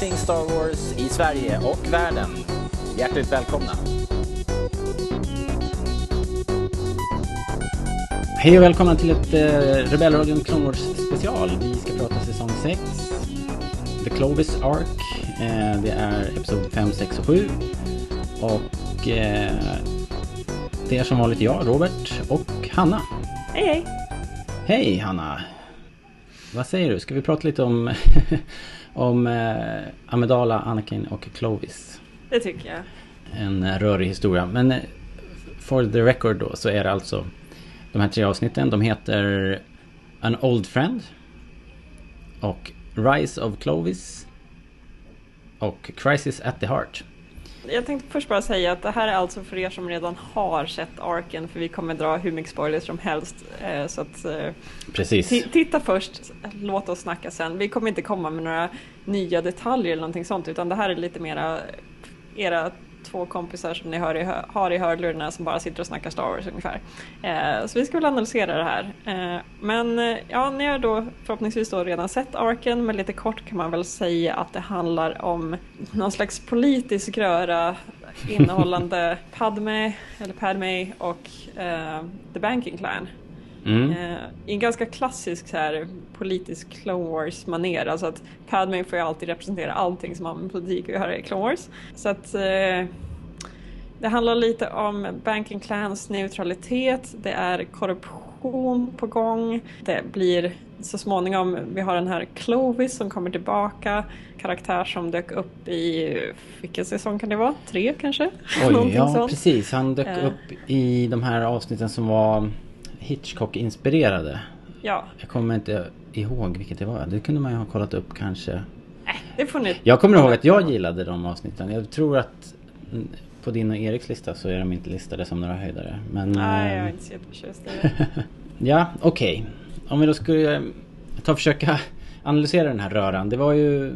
allting Star Wars i Sverige och världen. Hjärtligt välkomna! Hej och välkomna till ett eh, Rebellradion Clone Wars special. Vi ska prata säsong 6. The Clovis Arc. Eh, det är episod 5, 6 och 7. Och eh, det är som vanligt jag, Robert och Hanna. Hej hej! Hej Hanna! Vad säger du? Ska vi prata lite om, om eh, Amidala, Anakin och Clovis? Det tycker jag. En rörig historia. Men eh, for the record då så är det alltså de här tre avsnitten. De heter An Old Friend och Rise of Clovis och Crisis at the Heart. Jag tänkte först bara säga att det här är alltså för er som redan har sett Arken för vi kommer dra hur mycket spoilers som helst. Eh, så att, eh, Precis. Titta först, låt oss snacka sen. Vi kommer inte komma med några nya detaljer eller någonting sånt utan det här är lite mera era två kompisar som ni hör i, har i hörlurarna som bara sitter och snackar Star Wars ungefär. Eh, så vi ska väl analysera det här. Eh, men eh, ja, ni har då förhoppningsvis då redan sett Arken men lite kort kan man väl säga att det handlar om någon slags politisk röra innehållande Padme, eller Padme och eh, The Banking Clan. Mm. Uh, I en ganska klassisk så här, politisk Clone Wars manér. Alltså att Padme får ju alltid representera allting som har med politik att göra i Clone Wars. Så att uh, det handlar lite om Banking Clans neutralitet. Det är korruption på gång. Det blir så småningom, vi har den här Clovis som kommer tillbaka. Karaktär som dök upp i, vilken säsong kan det vara? Tre kanske? Oj, ja sånt. precis. Han dök uh. upp i de här avsnitten som var Hitchcock-inspirerade. Ja. Jag kommer inte ihåg vilket det var. Det kunde man ju ha kollat upp kanske. Nej, det får ni... Jag kommer ihåg att jag gillade de avsnitten. Jag tror att på din och Eriks lista så är de inte listade som några höjdare. Men, Nej, jag är inte så jätteförtjust i det. ja, okej. Okay. Om vi då skulle ta och försöka analysera den här röran. Det var ju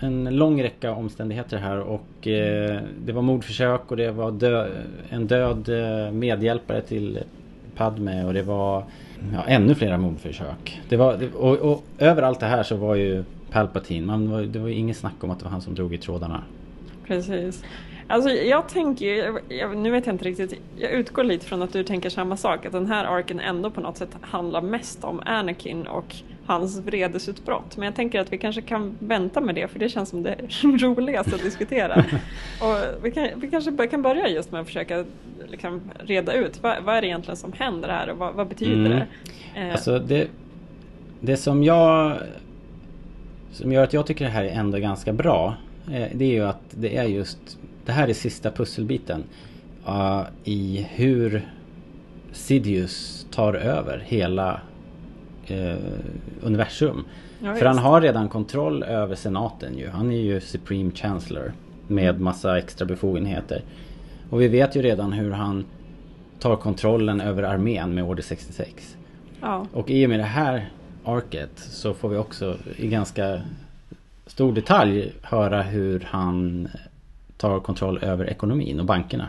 en lång räcka omständigheter här och eh, det var mordförsök och det var dö en död eh, medhjälpare till Padme och det var ja, ännu flera mordförsök. Det var, och, och över allt det här så var ju Palpatine, man var, det var ju inget snack om att det var han som drog i trådarna. Precis. Alltså jag tänker, jag, nu vet jag inte riktigt, jag utgår lite från att du tänker samma sak, att den här arken ändå på något sätt handlar mest om Anakin och hans vredesutbrott. Men jag tänker att vi kanske kan vänta med det, för det känns som det roligaste att diskutera. och vi, kan, vi kanske kan börja just med att försöka liksom reda ut, vad, vad är det egentligen som händer här och vad, vad betyder mm. det? Eh. Alltså det, det som jag som gör att jag tycker det här är ändå ganska bra eh, det är ju att det är just det här är sista pusselbiten uh, i hur Sidious tar över hela uh, universum. Ja, För han har redan kontroll över senaten ju. Han är ju Supreme Chancellor med massa extra befogenheter. Och vi vet ju redan hur han tar kontrollen över armén med Order 66. Ja. Och i och med det här arket så får vi också i ganska stor detalj höra hur han tar kontroll över ekonomin och bankerna.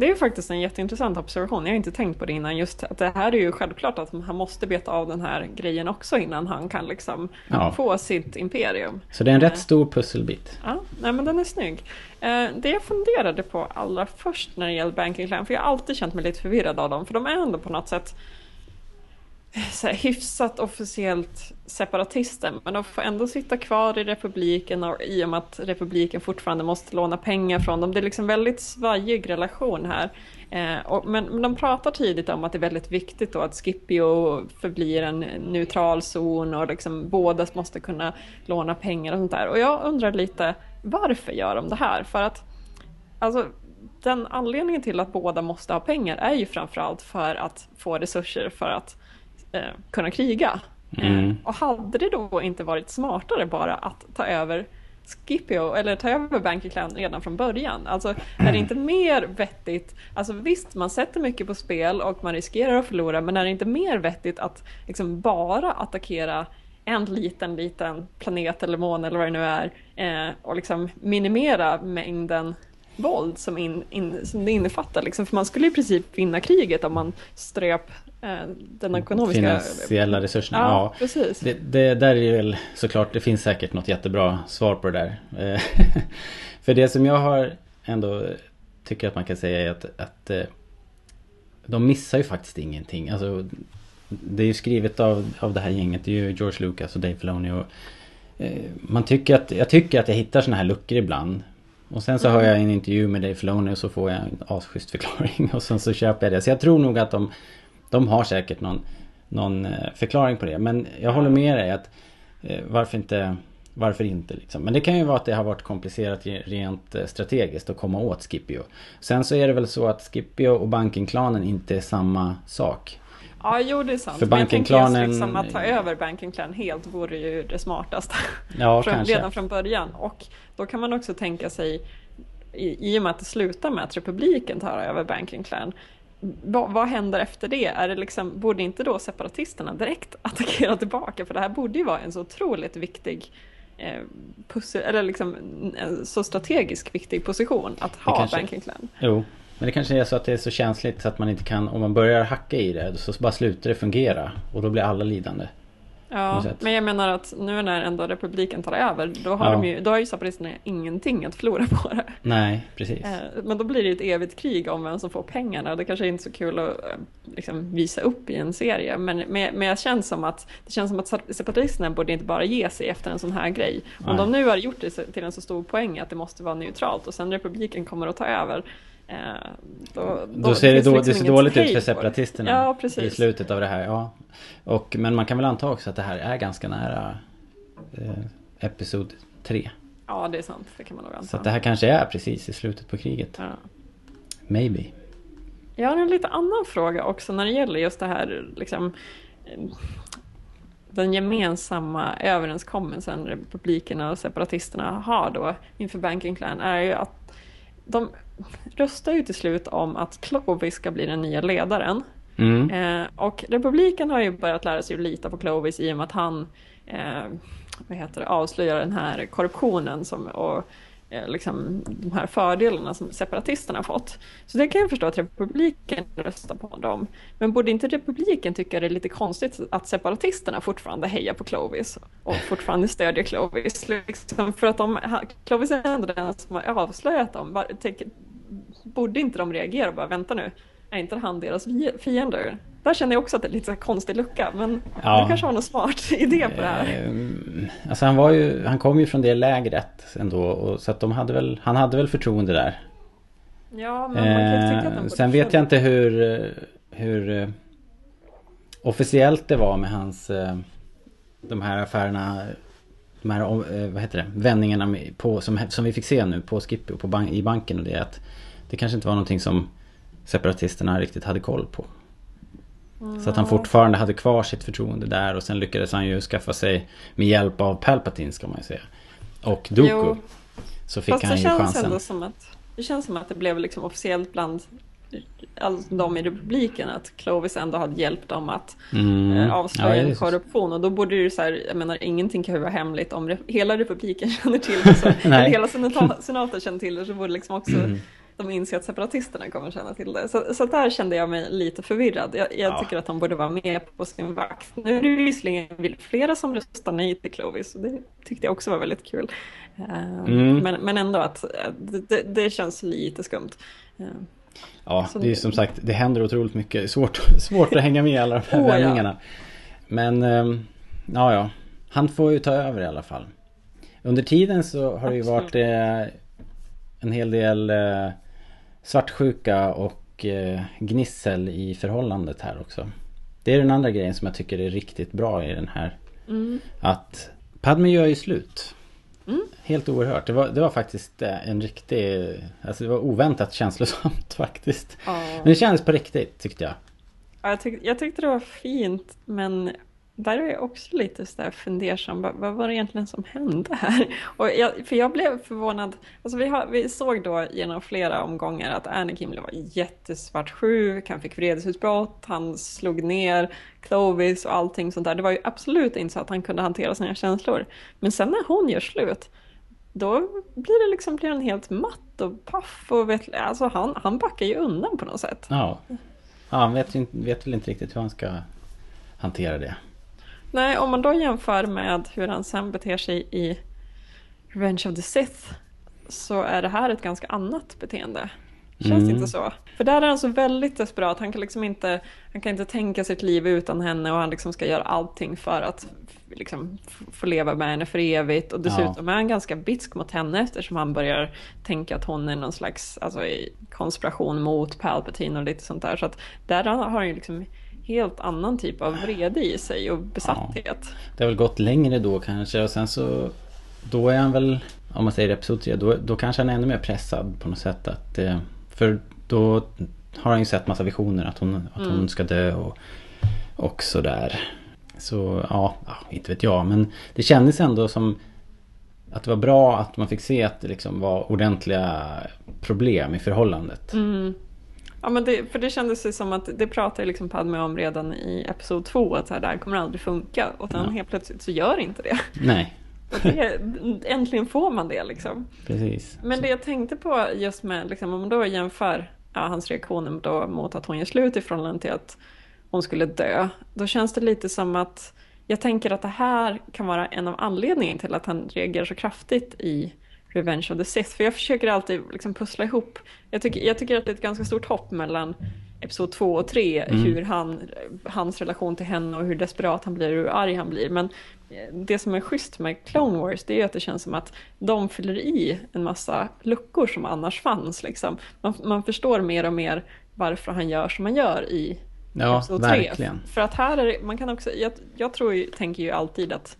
Det är faktiskt en jätteintressant observation. Jag har inte tänkt på det innan. Just att det här är ju självklart att han måste beta av den här grejen också innan han kan liksom ja. få sitt imperium. Så det är en rätt eh. stor pusselbit. Ja, nej men den är snygg. Eh, det jag funderade på allra först när det gäller Banking Clan, för jag har alltid känt mig lite förvirrad av dem, för de är ändå på något sätt här, hyfsat officiellt separatister men de får ändå sitta kvar i republiken och, i och med att republiken fortfarande måste låna pengar från dem. Det är liksom väldigt svajig relation här. Eh, och, men, men, de pratar tidigt om att det är väldigt viktigt då att Scipio förblir en neutral zon och liksom båda måste kunna låna pengar och sånt där. Och jag undrar lite varför gör de det här? För att alltså, den anledningen till att båda måste ha pengar är ju framförallt för att få resurser för att eh, kunna kriga. Mm. Eh, och hade det då inte varit smartare bara att ta över Scipio eller ta över Banky Clan redan från början? Alltså är det inte mer vettigt, alltså visst man sätter mycket på spel och man riskerar att förlora men är det inte mer vettigt att liksom bara attackera en liten, liten planet eller måne eller vad det nu är eh, och liksom minimera mängden våld som, in, in, som det innefattar. Liksom. För man skulle i princip vinna kriget om man ströp eh, den ekonomiska... Finansiella resurserna. Ja, Ja, precis. Det, det där är väl såklart, det finns säkert något jättebra svar på det där. Eh, För det som jag har ändå tycker att man kan säga är att, att eh, de missar ju faktiskt ingenting. Alltså, det är ju skrivet av, av det här gänget, det är ju George Lucas och Dave Filoni och eh, man tycker att, jag tycker att jag hittar såna här luckor ibland. Och sen så hör jag en intervju med Dave Filoni och så får jag en asschysst förklaring och sen så köper jag det. Så jag tror nog att de, de har säkert någon, någon eh, förklaring på det. Men jag håller med dig att eh, varför inte varför inte liksom? Men det kan ju vara att det har varit komplicerat rent eh, strategiskt att komma åt Scipio. Sen så är det väl så att Scipio och Banking-klanen inte är samma sak. Ja, jo det är sant. För Men jag just Banking-klanen- liksom att ta över Banking Clan helt vore ju det smartaste. Ja, från, kanske. redan från början. Och då kan man också tänka sig, i, i och med att det slutar med att republiken tar över Banking Clan, vad, vad händer efter det? Är det liksom, borde inte då separatisterna direkt attackera tillbaka? För det här borde ju vara en så otroligt viktig eh, pussel, eller liksom en så strategiskt viktig position att ha kanske- Banking Clan. Jo. Men det kanske är så att det är så känsligt så att man inte kan, om man börjar hacka i det så bara slutar det fungera. Och då blir alla lidande. Ja, men jag menar att nu när ändå republiken tar över, då har, Ja. de ju, då har ju separatisterna ingenting att förlora på det. Nej, precis. Eh, Men då blir det ett evigt krig om vem som får pengarna. Det kanske inte är så kul att eh, liksom, visa upp i en serie. Men, men, men jag känns som att det känns som att separatisterna borde inte bara ge sig efter en sån här grej. Om Nej. de nu har gjort det till en så stor poäng att det måste vara neutralt och sen republiken kommer att ta över. Eh, Då, Då ser det, då, liksom det ser dåligt ut för separatisterna Ja, i slutet av det här. Ja. Och, men man kan väl anta också att det här är ganska nära eh, Episod 3. Ja, det är sant. Det kan man nog anta. Så att det här kanske är precis i slutet på kriget. ja. Maybe. Jag har en lite annan fråga också när det gäller just det här liksom, den gemensamma överenskommelsen republikerna och separatisterna har då inför Banking Clan är ju att de röstar ju till slut om att Clovis ska bli den nya ledaren. Mm. Eh, och republiken har ju börjat lära sig att lita på Clovis i och med att han eh, vad heter det, avslöjar den här korruptionen som, och Eh, liksom, de här fördelarna som separatisterna har fått. Så det kan jag förstå att republiken röstar på dem. Men borde inte republiken tycka det är lite konstigt att separatisterna fortfarande hejar på Clovis och fortfarande stödjer Clovis? Liksom, för att de, Clovis är ändå den som har avslöjat dem. Tänk- Borde inte de reagera och bara vänta nu, är inte han deras fiender? Där känner jag också att det är lite konstig lucka, men Ja. du kanske har någon smart idé på det här. Ehm, Alltså han var ju, han kom ju från det lägret ändå. Och, så att de hade väl, han hade väl förtroende där. Ja, men man kan ju tycka att Eh, sen vet jag inte hur, eh, hur eh, officiellt det var med hans eh, de här affärerna de här eh, vad heter det, vändningarna på, som, som vi fick se nu på Skippy och på bank, i banken och det att det kanske inte var någonting som separatisterna riktigt hade koll på. Så att han fortfarande hade kvar sitt förtroende där och sen lyckades han ju skaffa sig med hjälp av Palpatine ska man ju säga. Och Dooku. Jo. Så fick Fast han det ju känns chansen. ändå som att det känns som att det blev liksom officiellt bland all, de i republiken att Clovis ändå hade hjälpt dem att Mm. eh, Ja, avslöja det så. korruption och då borde det ju så här, jag menar ingenting kan ju vara hemligt om re- hela republiken känner till det, så, eller hela senaten känner till det så borde liksom också Mm. De inse att separatisterna kommer känna till det. Så, så där kände jag mig lite förvirrad. Jag, jag Ja. tycker att de borde vara med på sin vakt. Nu är det visserligen flera som röstar nej till Clovis och det tyckte jag också var väldigt kul. Eh, Mm. Men, men ändå att eh, det, det, känns lite skumt. Eh, Ja, det är som sagt, det händer otroligt mycket. Det är Svårt, svårt att hänga med i alla de här ja. vändningarna. Men, ehm, ja ja. Han får ju ta över i alla fall. Under tiden så har det ju varit eh, en hel del eh, svartsjuka och eh, gnissel i förhållandet här också. Det är den andra grejen som jag tycker är riktigt bra i den här. Mm. Att Padme gör ju slut. Mm. Helt oerhört. Det var, det var faktiskt eh, en riktig... Alltså det var oväntat känslosamt faktiskt. Ja. Men det kändes på riktigt tyckte jag. Ja, jag, tyck, jag tyckte det var fint, men där är jag också lite så där fundersam. Vad, vad var det egentligen som hände här? Och jag, för jag blev förvånad. Alltså vi, har, vi såg då genom flera omgångar att Anakin blev jättesvartsjuk, han fick vredesutbrott, han slog ner Clovis och allting sånt där. Det var ju absolut inte så att han kunde hantera sina känslor. Men sen när hon gör slut, då blir det liksom blir han helt matt och paff och vet, alltså han, han backar ju undan på något sätt. Ja, ja han vet, vet väl inte riktigt hur han ska hantera det. Nej, om man då jämför med hur han sen beter sig i Revenge of the Sith så är det här ett ganska annat beteende. Känns mm. inte så? För där är han så väldigt desperat. Han kan liksom inte, han kan inte tänka sitt liv utan henne och han liksom ska göra allting för att liksom få leva med henne för evigt. Och dessutom ja. är han ganska bitsk mot henne eftersom han börjar tänka att hon är någon slags alltså, konspiration mot Palpatine och lite sånt där. Så att där har han ju liksom helt annan typ av vrede i sig och besatthet. Ja. Det har väl gått längre då kanske och sen så då är han väl, om man säger episod 3, då, då kanske han är ännu mer pressad på något sätt. Att, eh, för då har han ju sett massa visioner att hon, att mm. hon ska dö och, och sådär. Så ja, inte vet jag. Men det kändes ändå som att det var bra att man fick se att det liksom var ordentliga problem i förhållandet. Mm. Ja men det, för det kändes ju som att det pratade liksom Padme om redan i Episod 2 att så här, det här kommer aldrig funka och sen ja. helt plötsligt så gör inte det. Nej. Det, äntligen får man det liksom. Precis. Men det jag tänkte på just med, liksom, om man då jämför ja, hans reaktioner då mot att hon gör slut i förhållande till att hon skulle dö. Då känns det lite som att jag tänker att det här kan vara en av anledningarna till att han reagerar så kraftigt i Revenge of the Sith. För jag försöker alltid liksom pussla ihop. Jag tycker, jag tycker att det är ett ganska stort hopp mellan Episod 2 och 3, mm. hur han, hans relation till henne och hur desperat han blir och hur arg han blir. Men det som är schysst med Clone Wars det är att det känns som att de fyller i en massa luckor som annars fanns. Liksom. Man, man förstår mer och mer varför han gör som han gör i ja, Episod 3. Verkligen. För att här är det, man kan också, jag, jag tror tänker ju alltid att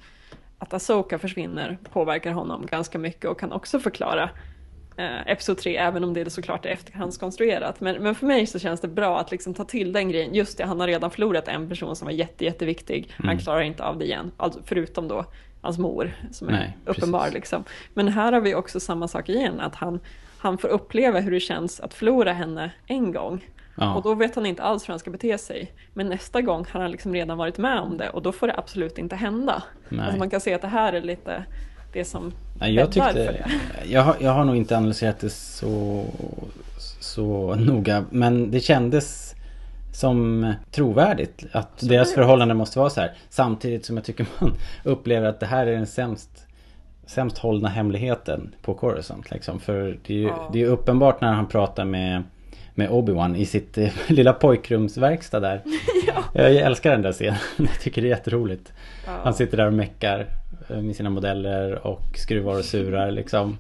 att Asoka försvinner påverkar honom ganska mycket och kan också förklara eh, Episod 3, även om det såklart är efterhandskonstruerat. Men, men för mig så känns det bra att liksom ta till den grejen. Just det, han har redan förlorat en person som var jätte, jätteviktig. Mm. Han klarar inte av det igen, alltså, förutom då hans mor som är Nej, uppenbar. Liksom. Men här har vi också samma sak igen, att han, han får uppleva hur det känns att förlora henne en gång. Ja. Och då vet han inte alls hur han ska bete sig. Men nästa gång har han liksom redan varit med om det och då får det absolut inte hända. Alltså man kan se att det här är lite det som Nej, jag tyckte, för det. Jag har, jag har nog inte analyserat det så, så noga. Men det kändes som trovärdigt. Att så deras förhållande måste vara så här. Samtidigt som jag tycker man upplever att det här är den sämst sämst hållna hemligheten på Coruscant. Liksom. För det är ju ja. det är uppenbart när han pratar med med Obi-Wan i sitt eh, lilla pojkrumsverkstad där. ja. Jag älskar den där scenen. Jag tycker det är jätteroligt. Ja. Han sitter där och meckar eh, med sina modeller och skruvar och surar liksom.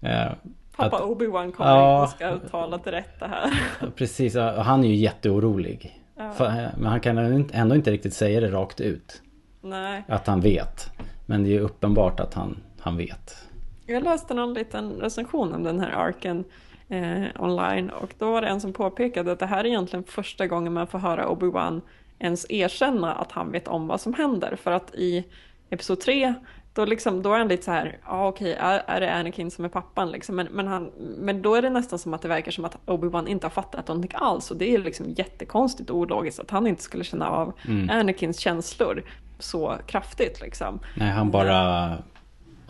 Eh, Pappa att, Obi-Wan kommer ja, och ska tala till rätta här. Precis, han är ju jätteorolig. Ja. Men han kan ändå inte riktigt säga det rakt ut. Nej. Att han vet. Men det är ju uppenbart att han, han vet. Jag läste någon liten recension om den här arken eh, online och då var det en som påpekade att det här är egentligen första gången man får höra Obi-Wan ens erkänna att han vet om vad som händer. För att i Episod 3 då, liksom, då är han lite så här, ja ah, okej, är, är det Anakin som är pappan liksom? Men, men, han, men då är det nästan som att det verkar som att Obi-Wan inte har fattat någonting alls. Och det är liksom jättekonstigt och ologiskt att han inte skulle känna av mm. Anakins känslor så kraftigt liksom. Nej, han bara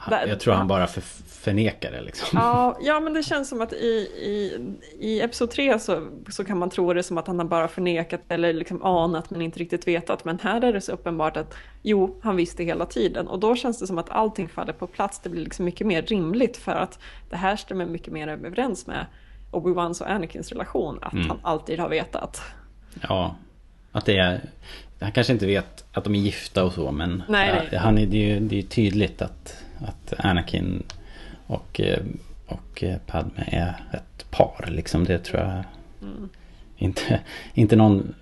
han, jag tror han bara för, förnekar det liksom. Ja, ja, men det känns som att i, i, i Episod 3 så, så kan man tro det som att han har bara förnekat eller liksom anat men inte riktigt vetat. Men här är det så uppenbart att jo, han visste hela tiden. Och då känns det som att allting faller på plats. Det blir liksom mycket mer rimligt för att det här stämmer mycket mer överens med Obi-Wans och Anakins relation. Att mm. han alltid har vetat. Ja, att det är... Han kanske inte vet att de är gifta och så men nej, nej. Han är, det, är ju, det är tydligt att att Anakin och, eh, och eh, Padme är ett par. Liksom det tror jag mm. inte, inte någon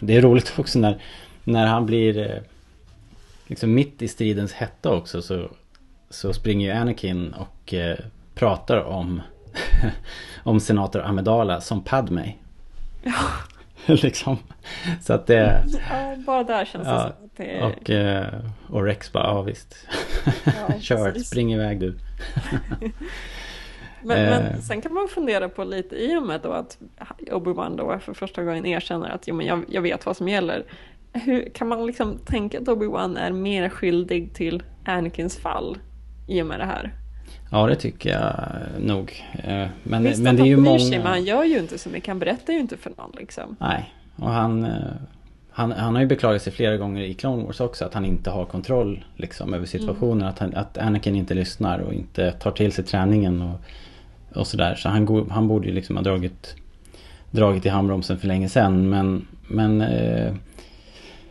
Det är roligt också när, när han blir eh, liksom mitt i stridens hetta också så, så springer ju Anakin och pratar om, om senator Amidala som Padme. Ja. liksom. Så att det... Ja, bara där känns det ja, det. Och, eh, och Rex bara, ja visst. Ja, Kör, spring iväg du. men, men, eh. sen kan man fundera på lite i och med då att Obi-Wan då för första gången erkänner att jo, men jag, jag vet vad som gäller. Hur, kan man liksom tänka att Obi-Wan är mer skyldig till Anakins fall i och med det här? Ja, det tycker jag nog. Eh, Men, Visst men det är ju han bryr många... sig, men han gör ju inte så mycket. Han berättar ju inte för någon liksom. Nej, och han, han, han har ju beklagat sig flera gånger i Clone Wars också att han inte har kontroll liksom, över situationen. Att, han, att Anakin inte lyssnar och inte tar till sig träningen och, och sådär. Så han, han borde ju liksom ha dragit, dragit i handbromsen för länge sedan. Men, men eh,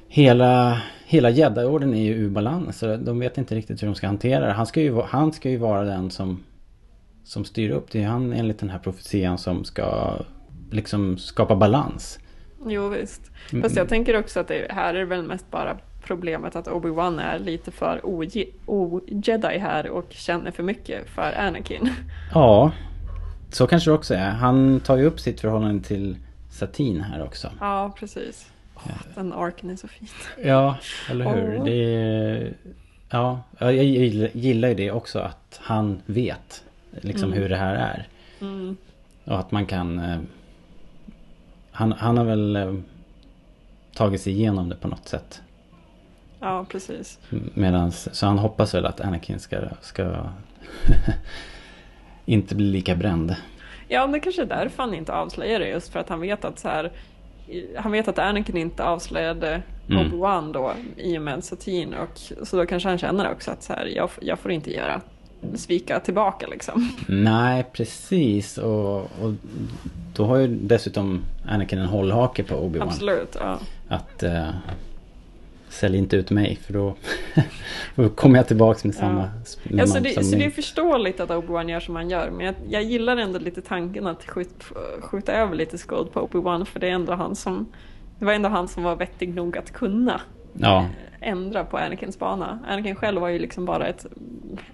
hela, hela Jedi-orden är ju ur balans. Så de vet inte riktigt hur de ska hantera det. Han ska ju, han ska ju vara den som, som styr upp. Det är han enligt den här profetian som ska liksom skapa balans. Jo visst. Mm. Fast jag tänker också att det här är väl mest bara problemet att Obi-Wan är lite för oje- o-jedi här och känner för mycket för Anakin. Ja, så kanske det också är. Han tar ju upp sitt förhållande till Satin här också. Ja, precis. Åh, den arken är så fin. Ja, eller hur? Åh. Det är, ja, jag gillar- gillar ju det också att han vet liksom Mm. hur det här är. Mm. Och att man kan... Han, han har väl eh, tagit sig igenom det på något sätt. Ja, precis. Medans, så han hoppas väl att Anakin ska, ska inte bli lika bränd. Ja, det kanske är därför han inte avslöjar det. Just för att han vet att så här, han vet att Anakin inte avslöjade Mm. Obi-Wan då i och med Satine. Och, så då kanske han känner också att så här, jag, jag får inte göra svika tillbaka liksom. Nej, precis. Och, och då har ju dessutom Anakin en hållhake på Obi-Wan. Absolut. Ja. Att eh, sälj inte ut mig för då, då kommer jag tillbaks med samma... med Ja, så, det, så det är förståeligt att Obi-Wan gör som han gör. Men jag, jag gillar ändå lite tanken att skjut, skjuta över lite skuld på Obi-Wan. För det är ändå han som det var ändå han som var vettig nog att kunna Ja, ändra på Anakins bana. Anakin själv var ju liksom bara ett,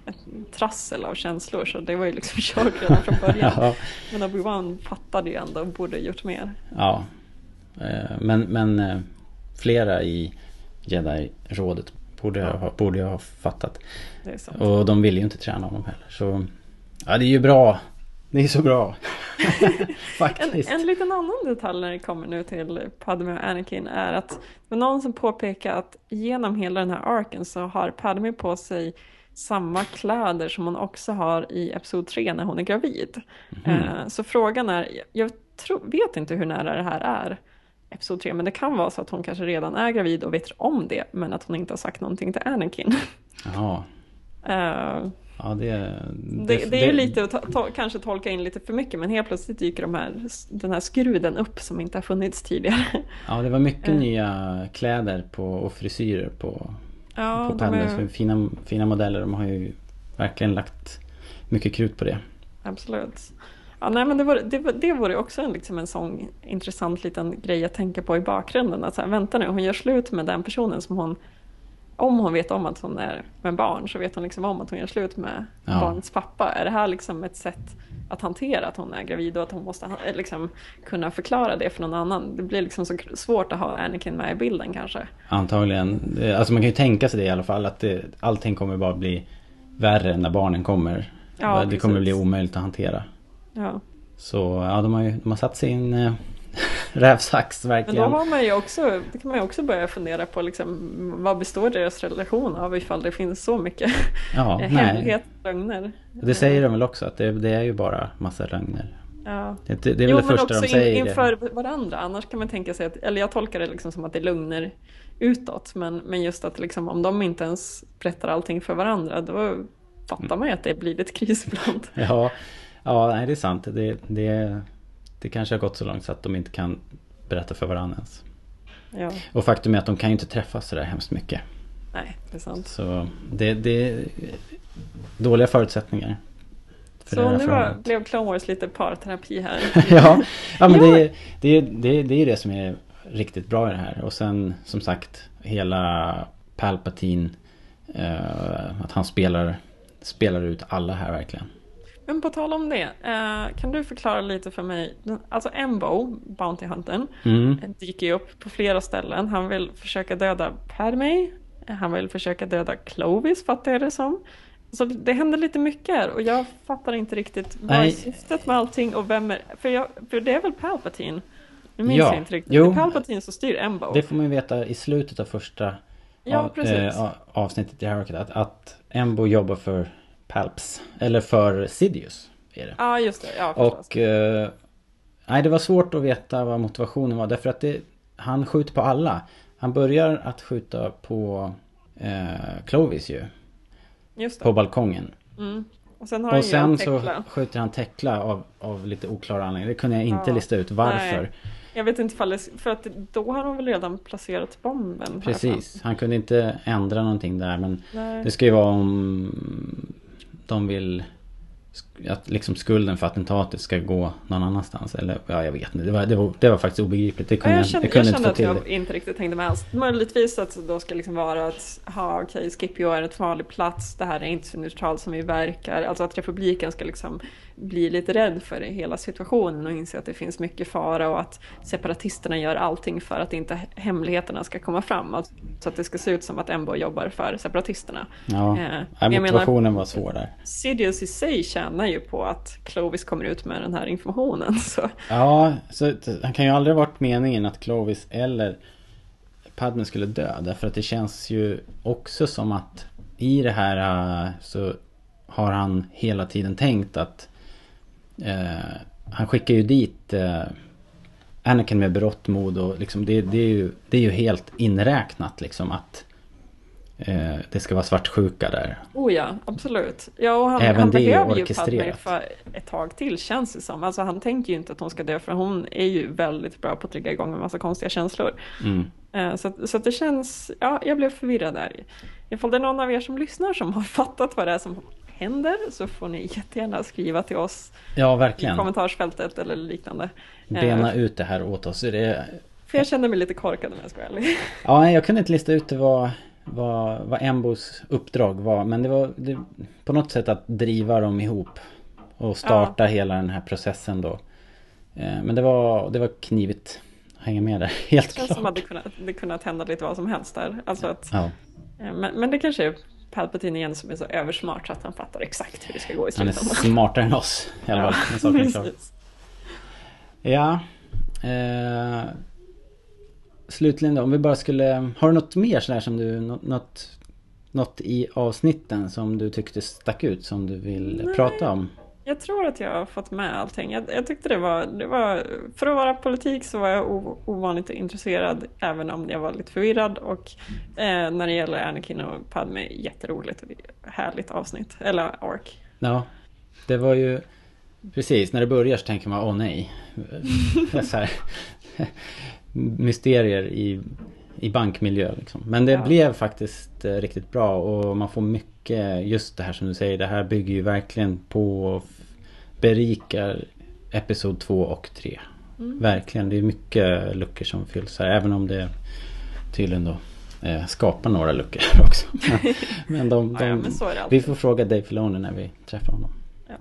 ett trassel av känslor så det var ju liksom kört redan från början. ja, Men Obi-Wan fattade ju ändå och borde gjort mer. ja. Eh, Men, men eh, flera i Jedi-rådet borde, Ja. ha, borde jag ha fattat. Och de ville ju inte träna honom heller. Så ja, det är ju bra. Det är så bra. En, Faktiskt. en liten annan detalj när det kommer nu till Padme och Anakin är att det var någon som påpekade att genom hela den här arken så har Padme på sig samma kläder som hon också har i Episod 3 när hon är gravid. Eh, Så frågan är, jag tror, vet inte hur nära det här är Episod 3, men det kan vara så att hon kanske redan är gravid och vet om det, men att hon inte har sagt någonting till Anakin. Ja, Eh, ja det, det, det är ju lite att ta, ta, kanske tolka in lite för mycket men helt plötsligt dyker de här, den här skruden upp som inte har funnits tidigare. Ja, det var mycket Eh. nya kläder på, och frisyrer på, Ja, på Padme. är, Fina, fina modeller. De har ju verkligen lagt mycket krut på det. absolut. Ja, nej, men det, vore, det, var- det vore också en, liksom en sån intressant liten grej att tänka på i bakgrunden. Att så här, vänta nu, hon gör slut med den personen som hon om hon vet om att hon är med barn så vet hon liksom om att hon gör slut med Ja. barnets pappa. Är det här liksom ett sätt att hantera att hon är gravid och att hon måste liksom kunna förklara det för någon annan? Det blir liksom så svårt att ha Anakin med i bilden kanske. Antagligen. Eh, Alltså man kan ju tänka sig det i alla fall. Att det, allting kommer bara bli värre när barnen kommer. Ja, det kommer precis. bli omöjligt att hantera. Ja. Så ja, de har ju de har satt sin rävsax Men då verkligen. har man ju också, det kan man ju också börja fundera på liksom, vad består deras relation av ifall det finns så mycket Ja, hemligheter och lögner. Det säger de väl också att det, det är ju bara massa lögner. Ja. Det, det, det är väl jo, det men första också de säger. in, det. inför varandra. Annars kan man tänka sig att, eller jag tolkar det liksom som att det är lögner utåt. Men, men just att liksom, om de inte ens berättar allting för varandra, då fattar man ju att det blir ett kris ibland. Ja, ja nej, det är sant. Det, det, det kanske har gått så långt så att de inte kan berätta för varandra ens. Ja, Och faktum är att de kan ju inte träffas sådär hemskt mycket. nej, det är sant. Så det, det är dåliga förutsättningar. för Så nu var, blev Clone Wars lite parterapi här. ja, ja, men Ja. det, det, det, det är ju det som är riktigt bra i det här. Och sen som sagt hela Palpatine. Eh, att han spelar, spelar ut alla här verkligen. Men på tal om det, eh, kan du förklara lite för mig? Alltså Embo, Bounty Huntern, Mm. dyker ju upp på flera ställen. Han vill försöka döda Padme, han vill försöka döda Clovis fattar jag det som. Så det händer lite mycket här och jag fattar inte riktigt vad är syftet med allting och vem är... För, jag, för det är väl Palpatine? Nu minns Ja, jag inte riktigt. jo. Det är Palpatine som styr Embo. Det får man ju veta i slutet av första Ja, av- eh, avsnittet i Harrocket. Att, att Embo jobbar för Palps. Eller för Sidious är det. Ja, just det. Ja, Och... Eh, nej, det var svårt att veta vad motivationen var. Därför att det, han skjuter på alla. Han börjar att skjuta på eh, Clovis ju. just det. På balkongen. Mm. Och sen Och sen en så skjuter han Tekla av, av lite oklara anledningar. Det kunde jag inte Ja. lista ut varför. Nej. Jag vet inte ifall det, för att då har de väl redan placerat bomben. Precis. Han kunde inte ändra någonting där. Men Nej. det ska ju vara om de vill att liksom skulden för attentatet ska gå någon annanstans. Eller ja, jag vet inte. Det var, det var, det var faktiskt obegripligt. Det Ja, kunde jag jag, kände, jag kunde jag inte kände få att jag inte riktigt hängde med alls. Möjligtvis att det då ska liksom vara att, ha okej, Scipio är ett farlig plats, det här är inte så neutralt som vi verkar. Alltså att republiken ska liksom bli lite rädd för hela situationen och inse att det finns mycket fara och att separatisterna gör allting för att inte hemligheterna ska komma fram. Alltså, så att det ska se ut som att Embo jobbar för separatisterna. Ja, Eh, jag menar- motivationen var svår där. Sidious i sig tjänar ju på att Clovis kommer ut med den här informationen. Så. Ja, så det kan ju aldrig ha varit meningen att Clovis eller Padme skulle dö. Därför att det känns ju också som att i det här äh, så har han hela tiden tänkt att eh, han skickar ju dit eh, Anakin med berått mod och liksom det, det, är ju, det är ju helt inräknat liksom att eh, det ska vara svartsjuka där. Oh ja, absolut. Ja, och han, Även han det behöver ju Padme för ett tag till känns det som. Alltså han tänker ju inte att hon ska dö för hon är ju väldigt bra på att trigga igång en massa konstiga känslor. Mm. Eh, Så, så det känns, ja, jag blev förvirrad där. Ifall det är någon av er som lyssnar som har fattat vad det är som händer så får ni jättegärna skriva till oss Ja, i verkligen. kommentarsfältet eller liknande. Eh, Bena ut det här åt oss. Det För jag kände mig lite korkad om jag ska vara ärlig. Ja, jag kunde inte lista ut det vad, vad, vad Embos uppdrag var. Men det var det, på något sätt att driva dem ihop. Och starta hela den här processen då. Eh, Men det var, det var knivigt att hänga med där, helt Det känns som att klart. det kunnat, det kunnat hända lite vad som helst där. Alltså att, Ja, eh, men, men det kanske är Palpatine igen som är så översmart så att han fattar exakt hur det ska gå i han är slutändan. smartare än oss i alla fall. Ja. Eh, slutligen då, om vi bara skulle... Har du något mer sådär som du... nå- Något, något i avsnitten som du tyckte stack ut som du vill Nej. prata om? Jag tror att jag har fått med allting. Jag, jag tyckte det var, det var, för att vara politik så var jag o, ovanligt intresserad även om jag var lite förvirrad och eh, när det gäller Anakin och Padme, jätteroligt och härligt avsnitt, eller ark. Ja, det var ju... Precis, när det börjar så tänker man åh nej. Så här, mysterier i, i bankmiljö liksom. Men det Ja. blev faktiskt eh, riktigt bra och man får mycket, just det här som du säger, det här bygger ju verkligen på och berikar Episod 2 och 3. Mm. Verkligen, det är mycket luckor som fylls här. Även om det tydligen då eh, skapar några luckor också. Men, men de, de, Ja, men vi får fråga Dave Filoni när vi träffar honom. Ja.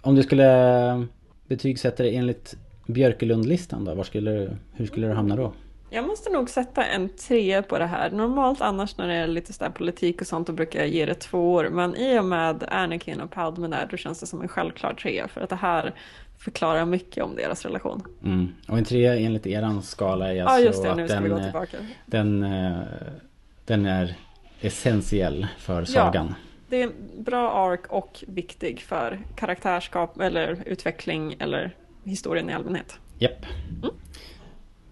Om du skulle betygsätta det enligt Björkelundlistan då? Var skulle, hur skulle du hamna då? Jag måste nog sätta en tre på det här. Normalt annars när det är lite sådär politik och sånt då brukar jag ge det två år. Men i och med Anakin och Padme där då känns det som en självklar tre. För att det här förklarar mycket om deras relation. Mm. Och en trea enligt eran skala är Ja alltså just det, nu att den, vi gå tillbaka. den, eh, den är essentiell för sagan. Det är en bra ark och viktig för karaktärskap eller utveckling eller historien i allmänhet. Japp.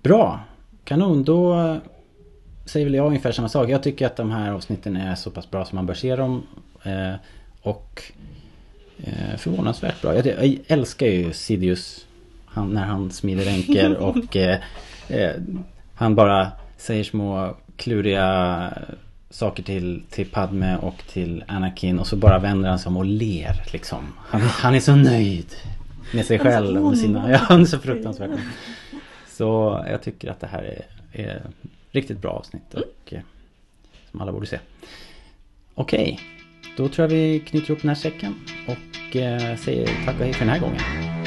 Bra. Kanon. Då säger väl jag ungefär samma sak. Jag tycker att de här avsnitten är så pass bra som man bör se dem. Eh, och eh, förvånansvärt bra. Jag, jag älskar ju Sidious. Han, när han smider ränker och eh, eh, han bara säger små kluriga saker till, till Padme och till Anakin och så bara vänder han sig om och ler liksom. Han, han är så nöjd med sig Han är så själv och sina... Ja, han är så fruktansvärt. Så jag tycker att det här är, är riktigt bra avsnitt och eh, som alla borde se. Okej, då tror jag vi knyter ihop den här säcken och eh, säger tack och hej för den här gången.